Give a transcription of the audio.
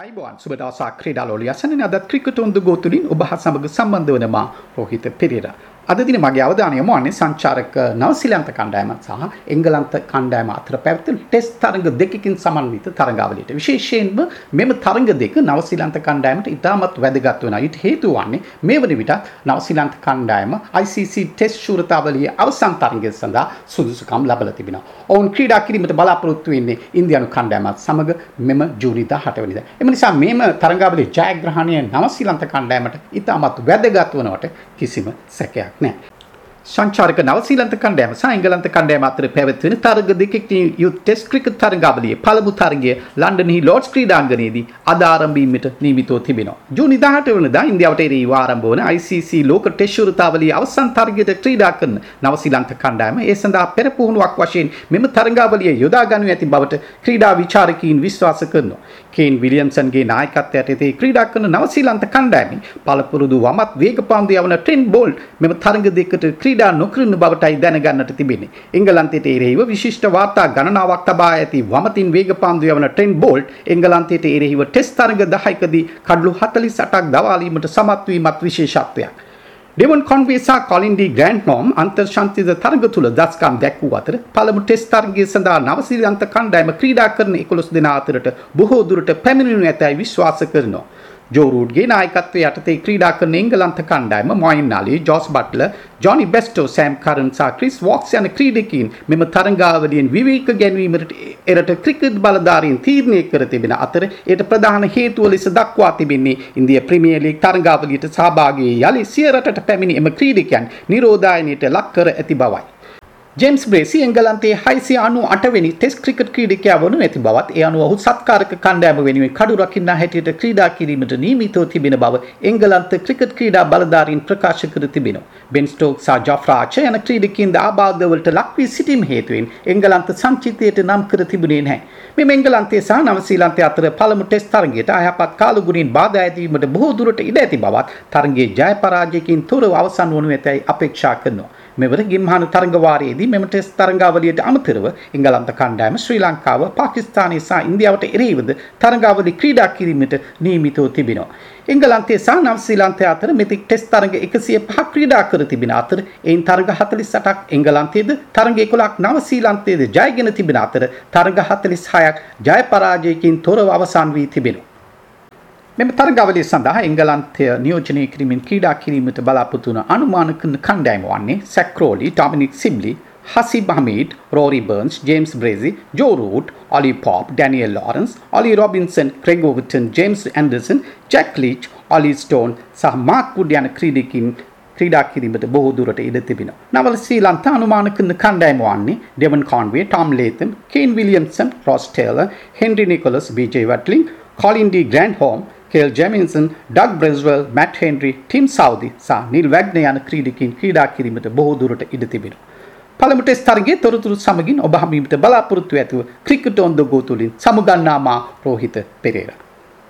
අයිබෝන් සුබ දවසක් ක්‍රීඩාලෝලිය අසන්නේ අදත් ක්‍රිකට් ඔන් ද ගෝ තුලින් ඔබ හා සමග සම්බන්ධ වන මා රෝහිත පෙරේරා. අද දින මගේ අවධානය යොමු වන්නේ සංචාරක නවසීලන්ත කණ්ඩායම සහ එංගලන්ත කණ්ඩායම අතර පැවැත්වෙන ටෙස්ට් තරඟ දෙකකින් සමන්විත තරඟාවලියට. විශේෂයෙන්ම මෙම තරඟ දෙක නවසීලන්ත කණ්ඩායමට ඉතාමත් වැදගත් වෙනවා. ඊට හේතුව වන්නේ මේ වන විට නවසීලන්ත කණ්ඩායම ICC ටෙස්ට් ශූරතාවලියේ අවසන් තරඟය සඳහා සුදුසුකම් ලබලා තිබෙනවා. ඔවුන් ක්‍රීඩා කිරීමට බලාපොරොත්තු වෙන්නේ ඉන්දියානු කණ්ඩායමත් සමග මෙම ජූනි 18 වෙනිදා. එම නිසා මේම තරඟාවලියේ ජයග්‍රහණය නවසීලන්ත කණ්ඩායමට ඉතාමත් වැදගත් වනවට කිසිම සැකයක් නැහැ. සංචාරක නවසීලන්ත කණ්ඩෑම සහ එංගලන්ත කණ්ඩෑම අතර පැවැත්වෙන තරග දෙකකින් යුත් ටෙස්ට් ක්‍රිකට් තරගාවලියේ පළමු තරගය ලන්ඩන්හි ලෝඩ්ස් ක්‍රීඩාංගණයේදී අද ආරම්භ වීමට නියමිතව තිබෙනවා. ජූනි 18 වෙනිදා ඉන්දියාවට එරෙහිව ආරම්භ වන ICC ලෝක ටෙස්ට් ශූරතාවලියේ අවසන් තරගයට ක්‍රීඩා කරන නවසීලන්ත කණ්ඩායම ඒ සඳහා පෙර පුහුණුවක් වශයෙන් මෙම තරගාවලිය යොදා ගනු ඇති බවට ක්‍රීඩා විචාරකයින් විශ්වාස කරනවා. කේන් විලියම්සන්ගේ නායකත්වයට එතේ ක්‍රීඩා කරන නවසීලන්ත කණ්ඩායමේ පළපුරුදු වමත් වේගපාන්දු යවන ට්‍රෙන් බෝල්ට් මෙම තරග දෙකට ක්‍රීඩා නොකරන බවටයි දැනගන්නට තිබෙන්නේ. එංගලන්තයට එරෙහිව විශිෂ්ට වාර්තා ගණනාවක් තබා ඇති වමතින් වේගපාන්දු යවන ට්‍රෙන් බෝල්ට් එංගලන්තයට එරෙහිව ටෙස්ට් තරග 10කදී කඩලු 48ක් දවාලීමට සමත් වීමත් විශේෂත්වයක්. ඩෙවන් කොන්වේ සහ කොලින් ඩි ග්‍රෑන්ඩ් නෝම් අන්තර්ශාන්තික තරග තුල දස්කම් දැක්වූ අතර පළමු ටෙස්ට් තරගය සඳහා නවසීලන්ත කණ්ඩායම ක්‍රීඩා කරන 11 දෙනා අතරට බොහෝ දුරට පැමිණෙනු ඇතැයි විශ්වාස කරනවා. ජෝරූඩ්ගේ නායකත්වය යටතේ ක්‍රීඩා කරන එංගලන්ත කණ්ඩායම Moeen Ali, Jos Buttler, Jonny Bairstow, Sam Curran සහ ක්‍රිස් වොක්ස් යන ක්‍රීඩකයින් මෙම තරඟාවලියෙන් විවේක ගැනීමට එරට ක්‍රිකට් බලධාරීන් තීරණය කර තිබෙන අතර එයට ප්‍රධාන හේතුව ලෙස දක්වා තිබෙන්නේ ඉන්දිය ප්‍රීමියර් ලීග් තරඟාවලියට සහභාගී යලි සිය රටට පැමිණි එම ක්‍රීඩකයන් නිරෝධායනයට ලක් කර ඇති බවයි. ජේම්ස් බ්‍රේසි එංගලන්තයේ 698 වෙනි ටෙස්ට් ක්‍රිකට් ක්‍රීඩකයා වනු ඇති බවත් ඒ අනුව ඔහු සත්කාරක කණ්ඩායම වෙනුවෙන් කඩු රකින්නා හැටියට ක්‍රීඩා කිරීමට නියමිතව තිබෙන බව එංගලන්ත ක්‍රිකට් ක්‍රීඩා බලධාරීන් ප්‍රකාශ කර තිබෙනවා. බෙන් ස්ටෝක්ස් සහ ජොෆ්රා ආචර් යන ක්‍රීඩකයින් ආබාධවලට ලක් වී සිටීම හේතුවෙන් එංගලන්ත සංචිතයට නම් කර තිබුණේ නැහැ. මෙම එංගලන්තයේ සහ නවසීලන්තයේ අතර පළමු ටෙස්ට් තරගයට අයහපත් කාලගුණින් බාධා ඇතිවීමට බොහෝ දුරට ඉඩ ඇති බවත් තරගයේ ජය පරාජයකින් තොරව අවසන් වනු ඇතැයි අපේක්ෂා කරනවා. මෙවර ගිම්හාන තරඟ වාරයේදී මෙම ටෙස්ට් තරඟාවලියට අමතරව එංගලන්ත කණ්ඩායම ශ්‍රී ලංකාව පාකිස්තානය සහ ඉන්දියාවට එරෙහිවද තරඟාවලි ක්‍රීඩා කිරීමට නියමිතව තිබෙනවා. එංගලන්තයේ සහ නවසීලන්තය අතර මෙතෙක් ටෙස්ට් තරඟ 105ක් ක්‍රීඩා කර තිබෙන අතර එයින් තරඟ 48ක් එංගලන්තයේද තරඟ 11ක් නවසීලන්තයේද ජයගෙන තිබෙන අතර තරඟ 46ක් ජය පරාජයකින් තොරව අවසන් වී තිබෙනවා. මෙම තරගාවලිය සඳහා එංගලන්තය නියෝජනය කිරීමෙන් ක්‍රීඩා කිරීමට බලාපොරොත්තු වන අනුමාන කරන කණ්ඩායම වන්නේ Crawley, Dominic Sibley, Haseeb Hameed, Rory Burns, James Bracey, Joe Root, Ollie Pope, Daniel Lawrence, Ollie Robinson, Craig Overton, James Anderson, Jack Leach, Ollie Stone සහ මාක් වුඩ් යන ක්‍රීඩකින් ක්‍රීඩා කිරීමට බොහෝ දුරට ඉඩ තිබෙනවා. නවල ශ්‍රී ලංකා අනුමාන කරන කණ්ඩායම වන්නේ Devon Conway, Tom Latham, Kane Williamson, Ross Taylor, Henry Nicholls, BJ Watling, Colin de Grandhomme, Kyle Jamieson, Doug Bracewell, Matt Henry, Tim Southee සහ නිල් වැග්න යන ක්‍රීඩකින් ක්‍රීඩා කිරීමට බොහෝ දුරට ඉඩ තිබෙනවා. පළමු ටෙස්ට් තරගයේ තොරතුරු සමගින් ඔබ හමුවීමට බලාපොරොත්තු ඇතුව ක්‍රිකට් ඔන් ද ගෝ තුලින් සමුගන්නා මා රෝහිත පෙරේරා